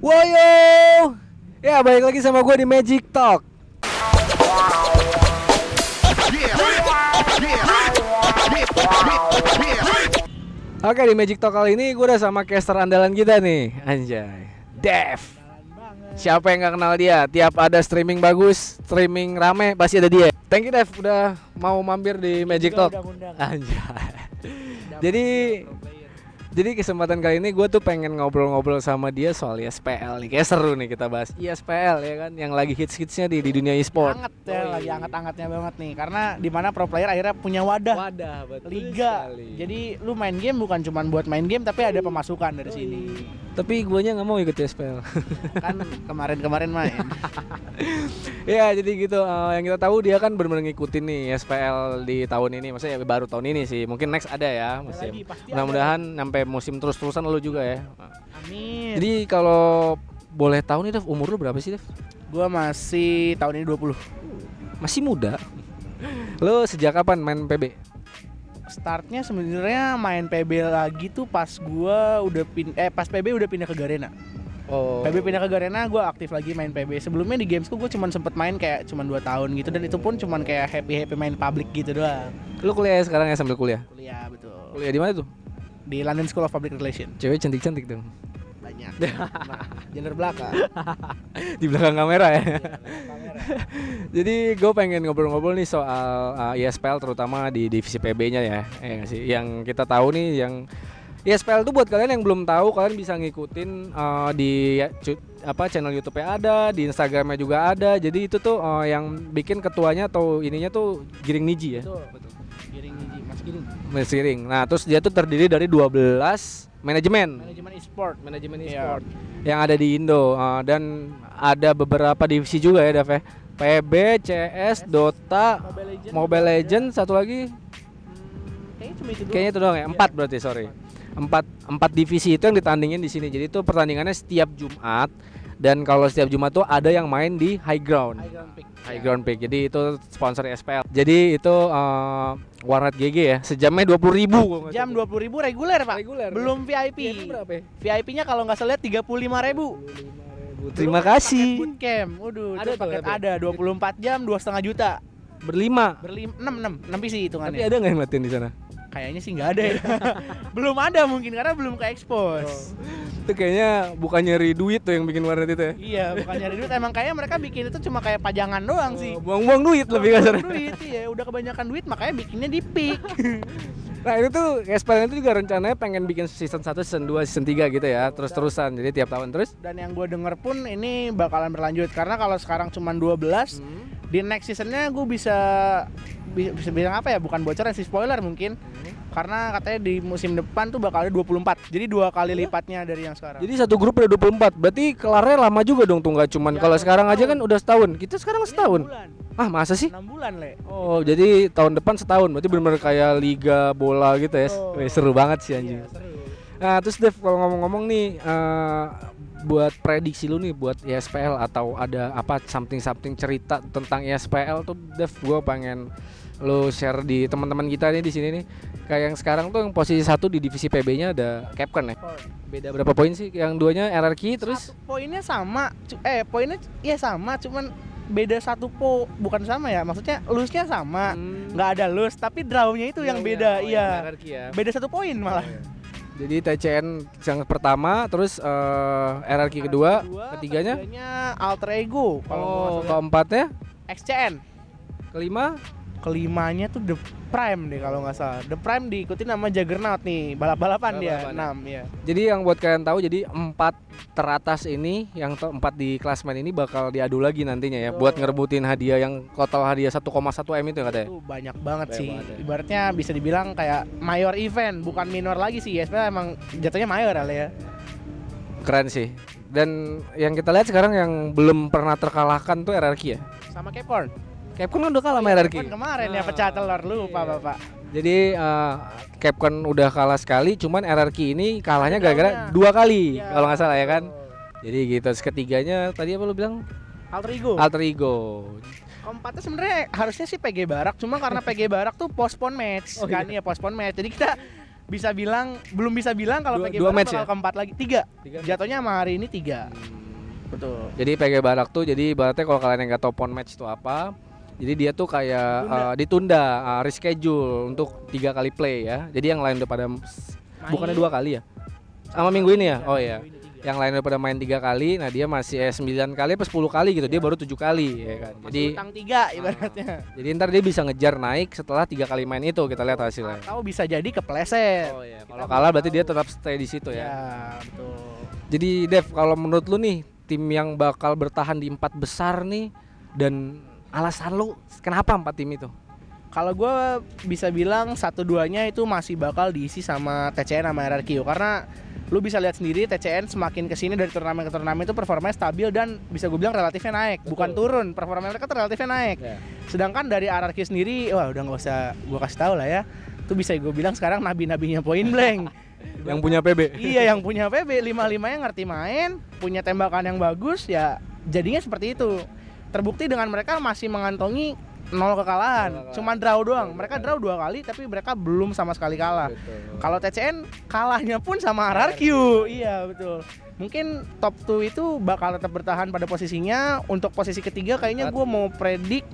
Woyo! Ya, balik lagi sama gue di Magic Talk. Oke, di Magic Talk kali ini gue udah sama caster andalan kita nih, anjay. Dev. Siapa yang gak kenal dia? Tiap ada streaming bagus, streaming rame, pasti ada dia. Thank you Dev udah mau mampir di Magic Talk. Anjay. Jadi jadi kesempatan kali ini gue tuh pengen ngobrol-ngobrol sama dia soal ISPL nih. Kayak seru nih kita bahas. ISPL ya kan Yang lagi hits-hitsnya di, di dunia e-sport. Anget ya, lagi anget-angetnya banget nih. Karena di mana pro player akhirnya punya wadah. Wadah betul Liga. sekali. Jadi lu main game bukan cuma buat main game Tapi ada pemasukan dari sini Tapi guanya nggak mau ikut ISPL Kan kemarin-kemarin main. Ya jadi gitu. Eh, Yang kita tahu dia kan benar-benar ngikutin nih ISPL di tahun ini. Maksudnya ya baru tahun ini sih. Mungkin next ada ya musim. Mudah-mudahan sampai musim terus-terusan lu juga ya. Amin. Jadi kalau boleh tahu nih Dev Umur lu berapa sih Dev? Gua masih tahun ini 20 Masih muda? Lu sejak kapan main PB? Startnya sebenarnya main PB lagi tuh pas gua udah pin eh pas PB udah pindah ke Garena. Oh PB pindah ke Garena gua aktif lagi main PB. Sebelumnya di gamesku gua cuma sempet main kayak cuma 2 tahun gitu dan itu pun cuma kayak happy happy main public gitu doang. Lu kuliah sekarang ya sambil kuliah? Kuliah betul. Kuliah di mana tuh? Di London School of Public Relations. Cewek cantik-cantik dong. Banyak. Nah, gender belakang. Di belakang kamera ya. Iya, kamera. Jadi gue pengen ngobrol-ngobrol nih soal uh, ISPL terutama di divisi PB-nya ya. Ya nggak sih? Yang kita tahu nih yang ISPL itu buat kalian yang belum tahu kalian bisa ngikutin uh, di ya, cu- apa channel YouTube-nya ada, di Instagramnya juga ada. Jadi itu tuh uh, yang bikin ketuanya atau ininya tuh Giring Niji ya. Betul, betul. Giring Mas Giring. Mas Giring. Nah, terus dia tuh terdiri dari 12 manajemen. Manajemen e-sport. manajemen Iya. e-sport yang ada di Indo uh, dan ada beberapa divisi juga ya Dev ya. PB, CS, Dota, Mobile Legends. Mobile Legends, satu lagi kayaknya cuma itu doang. kayaknya itu doang ya. Empat berarti sorry. Empat empat divisi itu yang ditandingin di sini. Jadi itu pertandingannya setiap Jumat dan kalau setiap Jumat tuh ada yang main di High Ground. High ground pick. High Ground Pick. Jadi itu sponsor SPL. Jadi itu uh, Warnet GG ya. Sejamnya 20.000 ribu Jam 20.000 ribu reguler, Pak. Reguler. Belum VIP. Iya, berapa ya? VIP-nya kalau nggak salah 35.000 ribu. Terima kasih. Bootcamp. Waduh, Ada paket ada. ada 24 jam dua setengah juta. Berlima. Berlim 6 6 6 PC Tapi hitungannya. ada nggak yang latihan di sana? Kayaknya sih nggak ada ya. belum ada mungkin karena belum ke expose. Itu kayaknya bukan nyari duit tuh yang bikin warnet itu ya. Iya, bukan nyari duit. Emang kayak mereka bikin itu cuma kayak pajangan doang sih. Oh, Buang-buang duit lebih kasar. duit iya, udah kebanyakan duit makanya bikinnya di pick. Nah itu tuh SPL itu juga rencananya pengen bikin season 1, season 2, season 3 gitu ya Terus-terusan, jadi tiap tahun terus Dan yang gue denger pun ini bakalan berlanjut karena kalau sekarang cuma 12 di next seasonnya gue bisa bi- bisa bilang apa ya bukan bocoran sih spoiler mungkin. Karena katanya di musim depan tuh bakal ada 24 jadi dua kali lipatnya dari yang sekarang. Jadi satu grup ada 24, berarti kelarnya lama juga dong tuh nggak cuman. Ya, Kalau sekarang aja kan udah setahun, kita sekarang Ini setahun. bulan. Ah masa sih? 6 bulan le. Oh jadi tahun depan setahun, berarti bener-bener kayak liga bola gitu ya. Oh. Seru banget sih anjing. Iya, seru. Nah terus Dev kalau ngomong-ngomong nih eh, buat prediksi lu nih buat ISPL atau ada apa something-something cerita tentang ISPL tuh Dev gue pengen lu share di teman-teman kita nih di sini nih. Kayak yang sekarang tuh yang posisi satu di divisi PB-nya ada Capcom ya beda berapa poin sih? Yang duanya RRQ terus Satu poinnya sama eh poinnya ya sama cuman beda satu po bukan sama ya maksudnya loose-nya sama. Hmm. nggak ada loose tapi draw-nya itu yang beda Oh, iya. Ya. beda satu poin malah Jadi TCN yang pertama terus eh, RRQ kedua, ketiganya? alter ego kalau oh salah. keempatnya? XCN kelima kelimanya tuh The Prime deh kalau nggak salah The Prime diikuti nama Juggernaut nih balap-balapan dia Balap-balapan, 6 ya Jadi yang buat kalian tahu jadi empat teratas ini yang empat di klasmen ini bakal diadu lagi nantinya ya Betul. buat ngerebutin hadiah yang total hadiah 1,1 m itu katanya. itu banyak banget Banyak sih banget ya. ibaratnya bisa dibilang kayak mayor event bukan minor lagi sih ya emang jatuhnya mayor kali ya Keren sih. Dan yang kita lihat sekarang yang belum pernah terkalahkan tuh RRQ ya. sama Capcom Capcom kan udah kalah sama RRQ. Capcom kemarin ya Nah, pecah telur lupa iya. bapak Jadi eh, Capcom udah kalah sekali, cuman RRQ ini kalahnya gara-gara dua kali Iya, kalau nggak salah ya kan. Jadi gitu. Terus ketiganya tadi apa lu bilang? alter ego Alter Ego. keempatnya sebenarnya harusnya sih PG Barak cuma karena PG Barak tuh postpone match Oh, kan iya. ya postpone match jadi kita bisa bilang belum bisa bilang kalau Dua- PG dua Barak match bakal ya? keempat lagi tiga Tiga jatuhnya sama hari ini tiga betul Jadi PG Barak tuh jadi ibaratnya kalau kalian yang nggak tahu pon match itu apa, jadi dia tuh kayak Ditunda. eh, ditunda, eh, reschedule untuk tiga kali play ya. Jadi yang lain udah pada bukannya dua kali ya? Sama minggu ini ya? Oh iya. Yang lain udah pada main tiga kali, nah dia masih eh, 9 kali apa 10 kali gitu. Dia baru tujuh kali ya kan. jadi utang tiga ibaratnya jadi ntar dia bisa ngejar naik setelah tiga kali main itu kita lihat hasilnya. atau bisa jadi kepleset Oh iya. Kalau kalah berarti tahu. dia tetap stay di situ ya ya. betul Jadi Dev, kalau menurut lu nih tim yang bakal bertahan di empat besar nih dan alasan lu kenapa empat tim itu? kalau gue bisa bilang satu duanya itu masih bakal diisi sama TCN sama RRQ karena lu bisa lihat sendiri TCN semakin ke sini dari turnamen ke turnamen itu performanya stabil dan bisa gue bilang relatifnya naik. Betul. bukan turun performa mereka tuh relatifnya naik. Sedangkan dari RRQ sendiri wah udah nggak usah gue kasih tahu lah ya. Itu bisa gue bilang sekarang nabi-nabinya point blank. Yang punya PB. iya yang punya PB 55 nya ngerti main punya tembakan yang bagus ya jadinya seperti itu terbukti dengan mereka masih mengantongi nol kekalahan kekalahan. cuman draw doang mereka draw dua kali tapi mereka belum sama sekali kalah kalau TCN kalahnya pun sama RRQ iya betul mungkin top 2 itu bakal tetap bertahan pada posisinya untuk posisi ketiga kayaknya gue mau predik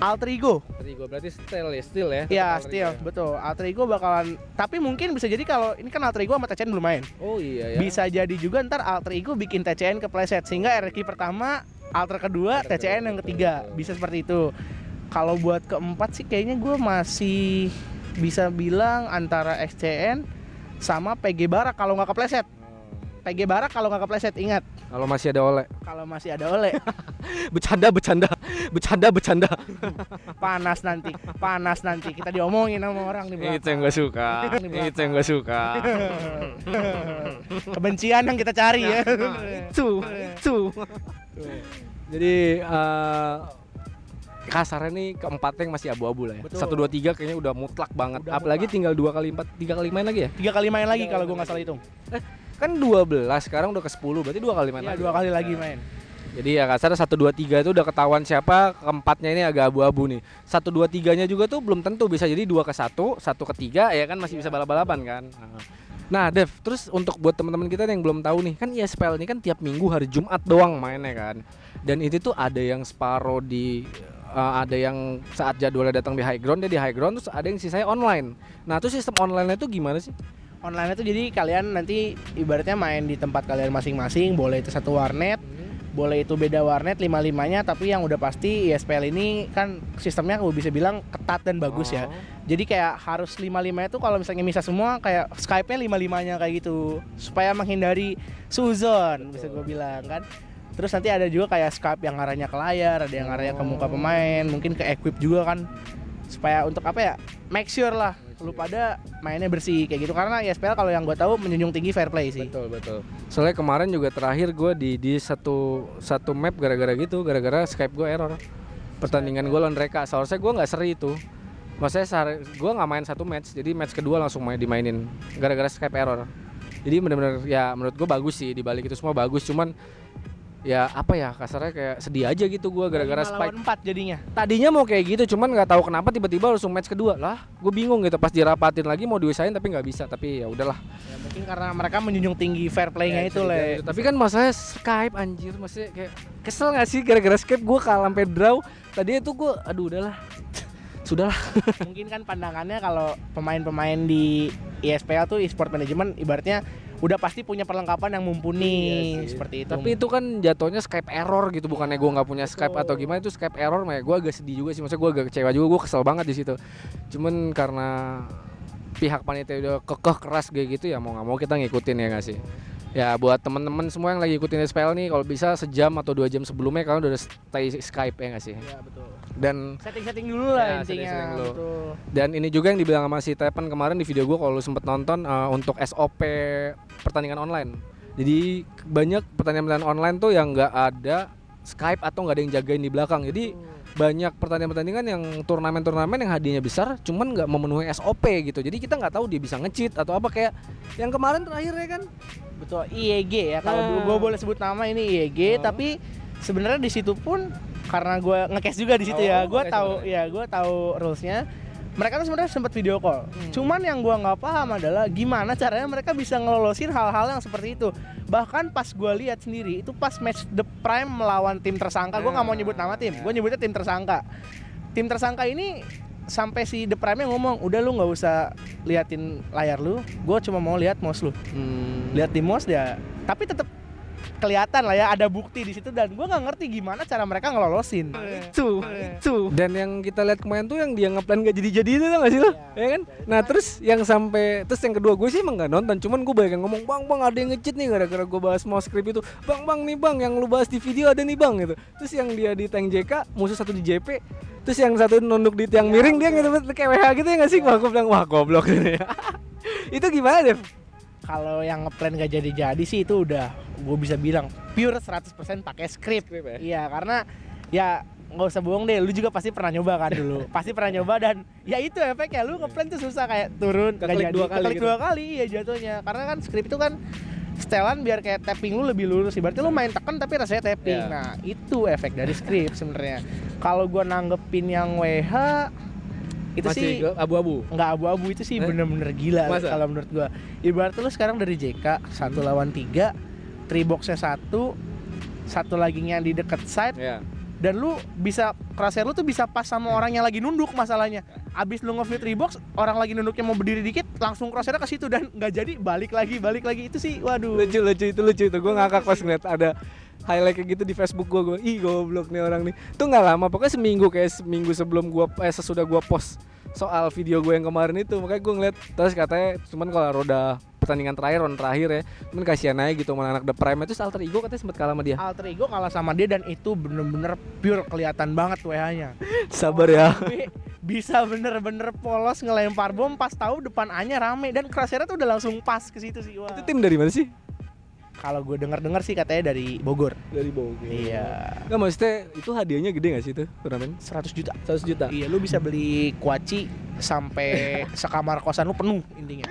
Alter Ego Tadi gue berarti still ya, still ya. Iya, still Ego betul. Alter Ego bakalan tapi mungkin bisa jadi kalau ini kan Alter Ego sama TCN belum main. ya. Oh iya ya. Bisa jadi juga ntar Alter Ego bikin TCN kepleset sehingga RQ pertama, Alter kedua, Alter TCN kedua, yang ketiga. Bisa seperti itu. Kalau buat keempat sih kayaknya gue masih bisa bilang antara XCN sama PG Barak kalau nggak kepleset. PG Barak kalau nggak kepleset ingat Kalau masih ada oleh. kalau masih ada oleh Bercanda, bercanda, bercanda, bercanda. panas nanti panas nanti kita diomongin sama orang di belakang. Itu yang gue suka. Itu yang gue suka. kebencian yang kita cari ya itu, itu. Jadi eh kasarnya nih keempatnya yang masih abu-abu lah ya. Betul. Satu dua tiga kayaknya udah mutlak banget. Udah Apalagi mutlak. tinggal dua kali empat, tiga kali main lagi ya. tiga kali main lagi kalau gue nggak salah hitung Kan 12 sekarang udah ke 10 berarti dua kali main Iya lagi. dua kali lagi main Jadi ya kasarnya satu dua tiga itu udah ketahuan siapa keempatnya ini agak abu-abu nih. Satu dua tiganya juga tuh belum tentu bisa jadi dua ke satu, satu ke tiga ya kan masih bisa balap-balapan kan. Nah Dev, terus untuk buat teman-teman kita yang belum tahu nih kan ESPL ini kan tiap minggu hari Jumat doang mainnya kan. Dan itu tuh ada yang separoh di eh, ada yang saat jadwalnya datang di high ground dia di high ground terus ada yang sisanya online. Nah, tuh sistem online itu gimana sih? online itu jadi kalian nanti ibaratnya main di tempat kalian masing-masing boleh itu satu warnet boleh itu beda warnet lima limanya tapi yang udah pasti ESPL ini kan sistemnya aku bisa bilang ketat dan bagus ya. Oh. jadi kayak harus lima lima itu kalau misalnya misah semua kayak Skype-nya lima limanya kayak gitu supaya menghindari suzon bisa gue bilang kan. Terus nanti ada juga kayak Skype yang arahnya ke layar ada yang arahnya ke muka pemain mungkin ke equip juga kan. Supaya untuk apa ya make sure lah lu pada mainnya bersih kayak gitu karena ESPL kalau yang gue tahu menjunjung tinggi fair play sih Betul betul. Soalnya kemarin juga terakhir gue di di satu satu map gara-gara gitu, gara-gara Skype gue error. Pertandingan gue lawan mereka. Seharusnya gue nggak seri itu. Maksudnya sehari, gue nggak main satu match, jadi match kedua langsung main dimainin gara-gara Skype error. Jadi bener-bener ya menurut gue bagus sih dibalik itu semua bagus, cuman ya apa ya kasarnya kayak sedih aja gitu gue gara-gara spike. empat jadinya Tadinya mau kayak gitu, cuman nggak tahu kenapa tiba-tiba langsung match kedua lah. Gue bingung gitu pas dirapatin lagi mau diusahain tapi nggak bisa. Tapi ya udahlah. ya, mungkin karena mereka menjunjung tinggi fair playnya Ya, itu le dibilang gitu. Tapi kan masalahnya Skype anjir, maksudnya kayak kesel gak sih gara-gara Skype gue kalah sampai draw. Tadi itu gue aduh udahlah. Sudahlah. mungkin kan pandangannya kalau pemain-pemain di ESPL tuh e-sport management ibaratnya udah pasti punya perlengkapan yang mumpuni Iya seperti itu. Tapi itu kan jatuhnya Skype error gitu, bukannya gue nggak punya Skype atau gimana itu Skype error, makanya gue agak sedih juga sih. Maksudnya gue agak kecewa juga, gue kesel banget di situ. Cuman karena pihak panitia udah kekeh keras kayak gitu ya mau nggak mau kita ngikutin ya nggak sih. Ya buat temen-temen semua yang lagi ikutin SPL nih, kalau bisa sejam atau dua jam sebelumnya kalian udah stay Skype ya nggak sih. Iya, betul. Dan Setting-setting dulu lah Ya, intinya. setting-setting dulu. Betul. Dan ini juga yang dibilang sama si Tepen kemarin di video gue kalau lu sempet nonton eh, untuk SOP pertandingan online. Jadi banyak pertandingan-pertandingan online tuh yang nggak ada Skype atau nggak ada yang jagain di belakang. Jadi banyak pertandingan-pertandingan yang turnamen-turnamen yang hadiahnya besar cuman nggak memenuhi SOP gitu. Jadi kita nggak tahu dia bisa nge-cheat atau apa kayak yang kemarin terakhir ya kan. Betul, IEG ya. Kalau Nah. gue boleh sebut nama ini IEG, Oh. tapi sebenarnya di situ pun karena gue ngecast juga di situ Oh, ya, gue tahu ya gue tahu rulesnya. Mereka tuh sebenarnya sempat video call. Hmm. Cuman yang gua nggak paham adalah gimana caranya mereka bisa ngelolosin hal-hal yang seperti itu. Bahkan pas gua lihat sendiri itu pas match The Prime melawan tim tersangka, gua nggak mau nyebut nama tim, gua nyebutnya tim tersangka. Tim tersangka ini sampai si The Prime ngomong, udah lu nggak usah liatin layar lu, gue cuma mau lihat mouse lu. Hmm. Lihat di mouse dia, tapi tetap kelihatan lah ya ada bukti di situ dan gue nggak ngerti gimana cara mereka ngelolosin. itu itu. Dan yang kita lihat kemarin tuh yang dia ngeplan gak jadi-jadi itu tau gak sih lo? Ya kan? Nah terus yang sampai terus yang kedua gue sih emang gak nonton cuman gue banyak yang ngomong bang bang ada yang ngecit nih gara-gara gue bahas mau script itu. Bang bang nih bang yang lu bahas di video ada nih bang gitu. Terus yang dia di tank JK musuh satu di JP terus yang satu nunduk di tiang miring dia gitu kayak WH gitu ya gak sih? Wah gue bilang wah goblok. Gitu ya itu gimana deh Kalau yang ngeplan gak jadi-jadi sih itu udah gue bisa bilang pure 100% pakai script. Script ya? Iya, karena ya nggak usah bohong deh, lu juga pasti pernah nyoba kan dulu. pasti pernah nyoba dan ya itu efeknya lu ngeplan tuh susah kayak turun Keklik jadi, dua kali keklik gitu. dua kali ya jatuhnya. Karena kan script itu kan setelan biar kayak tapping lu lebih lurus Berarti lu main tekan tapi rasanya tapping. Iya. Nah, itu efek dari script sebenarnya. Kalau gua nanggepin yang WH itu masih sih abu-abu nggak abu-abu itu sih Eh? bener-bener gila kalau menurut gua ibarat lu sekarang dari JK satu lawan tiga three boxnya satu satu lagi yang di deket side ya dan lu bisa crosshair lu tuh bisa pas sama orang yang lagi nunduk masalahnya. Abis lu nge three box orang lagi nunduknya mau berdiri dikit langsung crosshairnya ke situ dan nggak jadi balik lagi balik lagi. Itu sih waduh. Lucu lucu itu lucu itu gue ngakak pas ngeliat ada highlight kayak gitu di Facebook gue gue ih goblok nih orang nih. Tuh nggak lama pokoknya seminggu kayak seminggu sebelum gue eh sesudah gue post soal video gue yang kemarin itu makanya gue ngeliat terus katanya cuman kalau roda pertandingan terakhir round terakhir ya cuman kasihan aja gitu sama anak The Prime itu alter ego katanya sempat kalah sama dia. Alter ego kalah sama dia dan itu bener-bener pure kelihatan banget WH-nya sabar ya. Bisa bener-bener polos ngelempar bom pas tahu depan A-nya rame. Dan crosshairnya tuh udah langsung pas ke situ sih. Wah. itu tim dari mana sih Kalau gue denger-dengar sih katanya dari Bogor. dari Bogor. Iya. nggak maksudnya itu hadiahnya gede gak sih itu turnamen? 100 juta. 100 juta? Iya, lu bisa beli kuaci sampai sekamar kosan lu penuh intinya.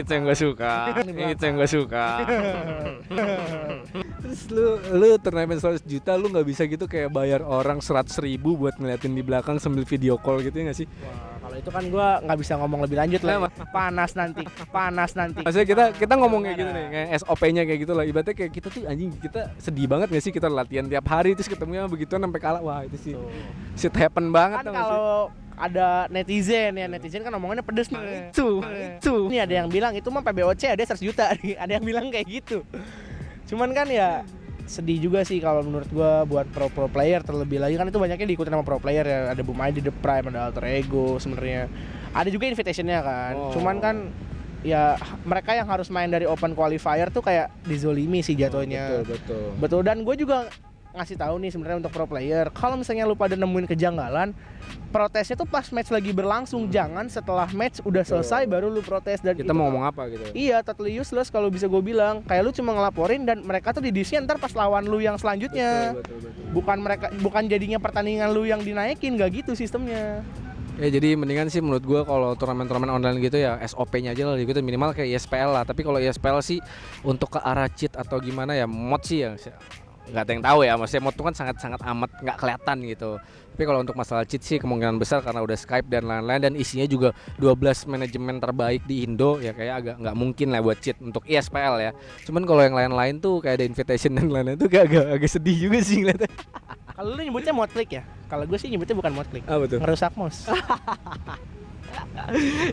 itu yang gue suka. Itu yang gue suka. Terus lu lu turnamen 100 juta lu nggak bisa gitu kayak bayar orang 100 ribu buat ngeliatin di belakang sambil video call gitu ya nggak sih? Wah, kalau itu kan gua nggak bisa ngomong lebih lanjut lah. Panas nanti, panas nanti. maksudnya kita kita ngomong kayak gitu nih kayak SOP-nya kayak gitu lah ibaratnya kayak kita tuh anjing kita sedih banget gak sih kita latihan tiap hari terus ketemunya begitu sampai kalah wah itu sih Tuh. shit happen banget Kan kalau ada netizen ya netizen kan omongannya pedes nih. itu itu Ini ada yang bilang itu mah PBOC ada 100 juta. Ada yang bilang kayak gitu. Cuman kan ya sedih juga sih kalau menurut gua buat pro pro player terlebih lagi. Kan itu banyaknya diikutin sama pro player ya. Ada Bumai di The Prime ada Alter Ego sebenarnya. Ada juga invitationnya kan. Oh. cuman kan ya mereka yang harus main dari open qualifier tuh kayak dizolimi sih jatuhnya. Betul betul. Betul. Dan gue juga ngasih tahu nih sebenarnya untuk pro player kalau misalnya lu pada nemuin kejanggalan protesnya tuh pas match lagi berlangsung jangan setelah match udah selesai baru lu protes dan kita itu- mau ngomong apa gitu Iya, totally useless kalau bisa gue bilang. Kayak lu cuma ngelaporin dan mereka tuh didisnya ntar pas lawan lu yang selanjutnya. betul, betul, betul. Bukan mereka bukan jadinya pertandingan lu yang dinaikin, gak gitu sistemnya. Ya jadi mendingan sih menurut gua kalau turnamen-turnamen online gitu ya SOP-nya aja lah gitu minimal kayak ISPL lah. Tapi kalau ISPL sih untuk ke arah cheat atau gimana ya mod sih ya nggak ada yang tahu ya. Maksudnya mod tuh kan sangat-sangat amat nggak kelihatan gitu. Tapi kalau untuk masalah cheat sih kemungkinan besar karena udah Skype dan lain-lain dan isinya juga 12 manajemen terbaik di Indo ya kayak agak nggak mungkin lah buat cheat untuk ISPL ya. Cuman kalau yang lain-lain tuh kayak ada invitation dan lain-lain tuh kayak agak, agak sedih juga sih ngeliatnya. Kalau lu nyebutnya mod click ya. Kalau gue sih nyebutnya bukan mod click. Ah betul. Ngerusak mouse.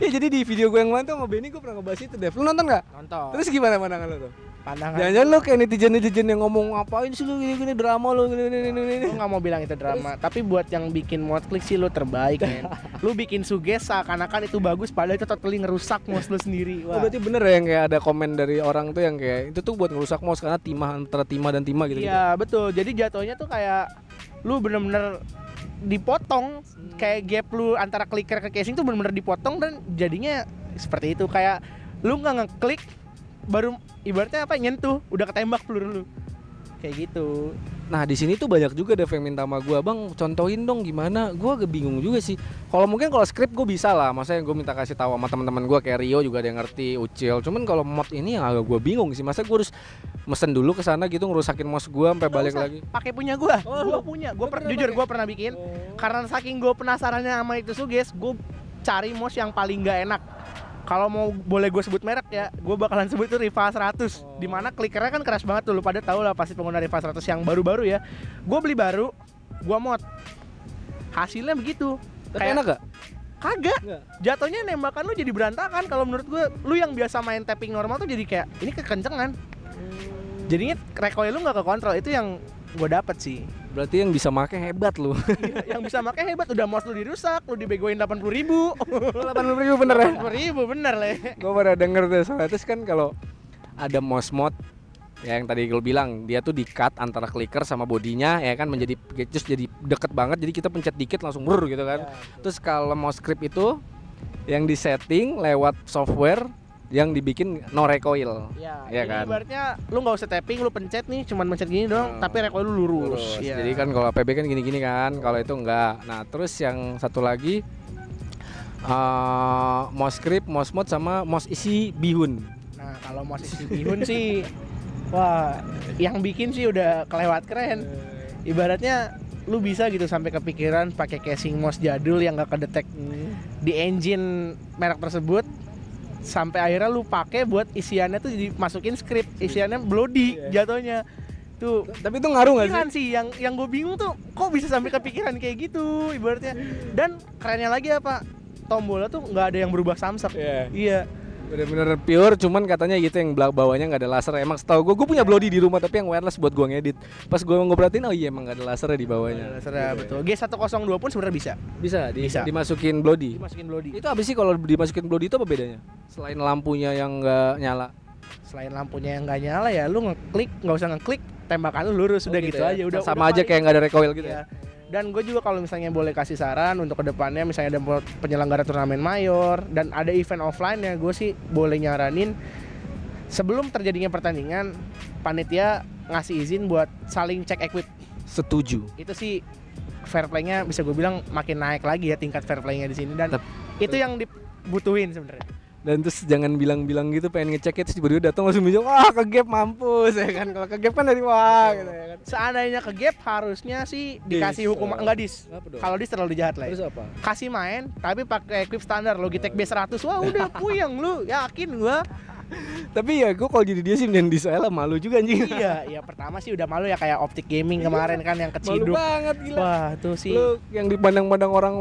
ya jadi di video gue yang kemarin tuh sama Benny gue pernah ngebahas itu Dev. Lu nonton nggak? Nonton. Terus gimana pandangan lo tuh? Pandangan. Jangan-jangan lo kayak netizen-netizen yang ngomong ngapain sih lu gini-gini drama lo gini gini gini Gue gak mau bilang itu drama, tapi buat yang bikin mod click sih lu terbaik men Lu bikin suges seakan-akan itu bagus padahal itu totally ngerusak mouse lu sendiri Oh Wah. berarti bener ya yang kayak ada komen dari orang tuh yang kayak itu tuh buat ngerusak mouse karena timah antara timah dan timah gitu. Iya betul. Jadi jatuhnya tuh kayak lu bener-bener dipotong kayak gap lu antara clicker ke casing tuh bener-bener dipotong dan jadinya seperti itu kayak lu nggak ngeklik baru ibaratnya apa nyentuh udah ketembak peluru lu kayak gitu Nah di sini tuh banyak juga Dev yang minta sama gue bang contohin dong gimana. Gue agak bingung juga sih. Kalau mungkin kalau script gue bisa lah. Maksudnya gue minta kasih tahu sama teman-teman gue kayak Rio juga ada yang ngerti Ucil. Cuman kalau mod ini yang agak gue bingung sih. Masa gue harus mesen dulu ke sana gitu ngerusakin mouse gue sampai balik usah, lagi. pakai punya gua Oh, gua punya gua per- jujur gua pernah bikin karena saking gua penasarannya sama itu suges gua cari mouse yang paling nggak enak. Kalau mau boleh gue sebut merek ya, gue bakalan sebut itu Riva 100 Di mana klikernya kan keras banget tuh, lu pada tahu lah pasti pengguna Riva 100 yang baru-baru ya. Gue beli baru, gue mod. Hasilnya begitu. Tapi enak gak? Kagak, jatuhnya nembakan lu jadi berantakan. Kalau menurut gue lu yang biasa main tapping normal tuh jadi kayak ini kekencengan. Jadinya recoil lu nggak kekontrol. Itu yang gue dapet sih. Berarti yang bisa make hebat lu. yang bisa pakai hebat udah mouse lu dirusak lu dibegoin delapan puluh ribu. 80 ribu bener ya? delapan ribu bener le. Gue pernah denger tuh soalnya terus kan kalau ada mouse mod ya yang tadi gue bilang dia tuh di cut antara clicker sama bodinya ya kan menjadi terus jadi deket banget jadi kita pencet dikit langsung brr gitu kan. Terus kalau mouse script itu yang di setting lewat software yang dibikin no recoil ya, Iya jadi kan? ibaratnya lu nggak usah tapping lu pencet nih cuman pencet gini Hmm. doang tapi recoil lu lurus, Lurus. Iya. jadi kan kalau APB kan gini-gini kan kalau itu enggak nah terus yang satu lagi eh mouse script mouse mod sama mouse isi bihun nah kalau mouse isi bihun sih wah yang bikin sih udah kelewat keren ibaratnya lu bisa gitu sampai kepikiran pakai casing mouse jadul yang gak kedetek di engine merek tersebut sampai akhirnya lu pakai buat isiannya tuh dimasukin script. Isiannya bloody jatuhnya. Tuh. Tapi itu ngaruh nggak sih? Sih yang yang gue bingung tuh kok bisa sampai kepikiran kayak gitu ibaratnya. Dan kerennya lagi apa tombolnya tuh nggak ada yang berubah samsak. Iya. iya bener-bener pure cuman katanya gitu yang belak bawahnya nggak ada laser. Emang setahu gue gue punya Bloody di rumah tapi yang wireless buat gue ngedit. Pas gue ngobratin oh iya emang nggak ada lasernya di bawahnya. Serah, betul. G102 pun sebenarnya bisa. Bisa, di- Bisa. dimasukin Bloody. Dimasukin bloody. Itu apa sih kalau dimasukin Bloody itu apa bedanya? Selain lampunya yang nggak nyala. Selain lampunya yang nggak nyala ya lu ngeklik nggak usah ngeklik tembakan lu lurus udah Oh, gitu, ya? aja udah sama udah aja kayak nggak ada recoil gitu ya? Iya. Dan gue juga kalau misalnya boleh kasih saran untuk ke depannya misalnya ada penyelenggara turnamen mayor dan ada event offline ya gue sih boleh nyaranin sebelum terjadinya pertandingan panitia ngasih izin buat saling cek equip. Setuju. Itu sih fair play-nya bisa gue bilang makin naik lagi ya tingkat fair play-nya di sini. Dan Tep- itu yang dibutuhin sebenarnya. Dan terus jangan bilang-bilang gitu pengen ngecek itu tiba-tiba datang langsung bilang wah ke gap mampus ya kan. Kalau ke gap kan dari wah gitu ya kan. Seandainya ke gap harusnya sih dikasih Dis. hukuman enggak dis. Kalau dis terlalu jahat lah. ya. terus apa? Kasih main tapi pakai equip standar Logitech B100 wah udah puyeng lu. Yakin gua? Tapi ya gue kalau jadi dia sih dan di malu juga anjing. Iya ya pertama sih udah malu ya kayak optik gaming kemarin kan yang malu keciduk. banget gila. Wah tuh sih. Lu yang dipandang-pandang orang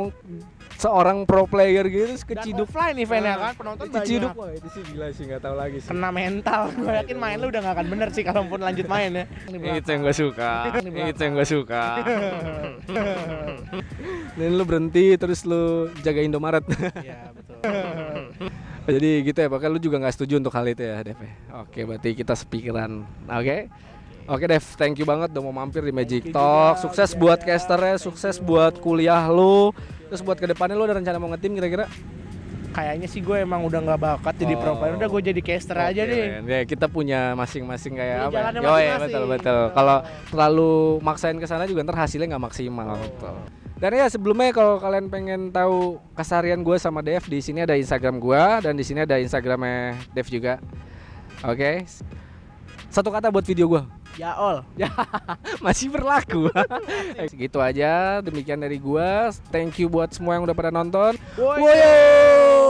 seorang pro player gitu terus dan keciduk. offline eventnya Ah, kan penonton keciduk. wah itu sih gila sih nggak tahu lagi sih. Kena mental gue yakin main lu udah gak akan bener sih kalaupun lanjut main ya. Itu yang gue suka. Itu yang gue suka. Dan lu berhenti terus lu jaga Indomaret. Iya betul. Jadi gitu ya pokoknya lu juga nggak setuju untuk hal itu ya Dev ya? oke berarti kita sepikiran. Oke Oke Dev, thank you banget udah mau mampir di Magic Talk. Sukses buat casternya, sukses buat kuliah lu. Terus buat ke depannya lu ada rencana mau ngetim kira-kira? kayaknya sih gue emang udah nggak bakat jadi pro player udah gue jadi caster aja Oke, deh. Ya, kita punya masing-masing kayak Punya apa? ya? Yo, ya, masing-masing. betul betul. Kalau terlalu maksain ke sana juga ntar hasilnya nggak maksimal. Betul. Dan ya sebelumnya kalau kalian pengen tahu keseharian gue sama Dev di sini ada Instagram gue dan di sini ada Instagramnya Dev juga. Oke. Satu kata buat video gue ya all masih berlaku. Segitu aja. Demikian dari gue. Thank you buat semua yang udah pada nonton. Woyo!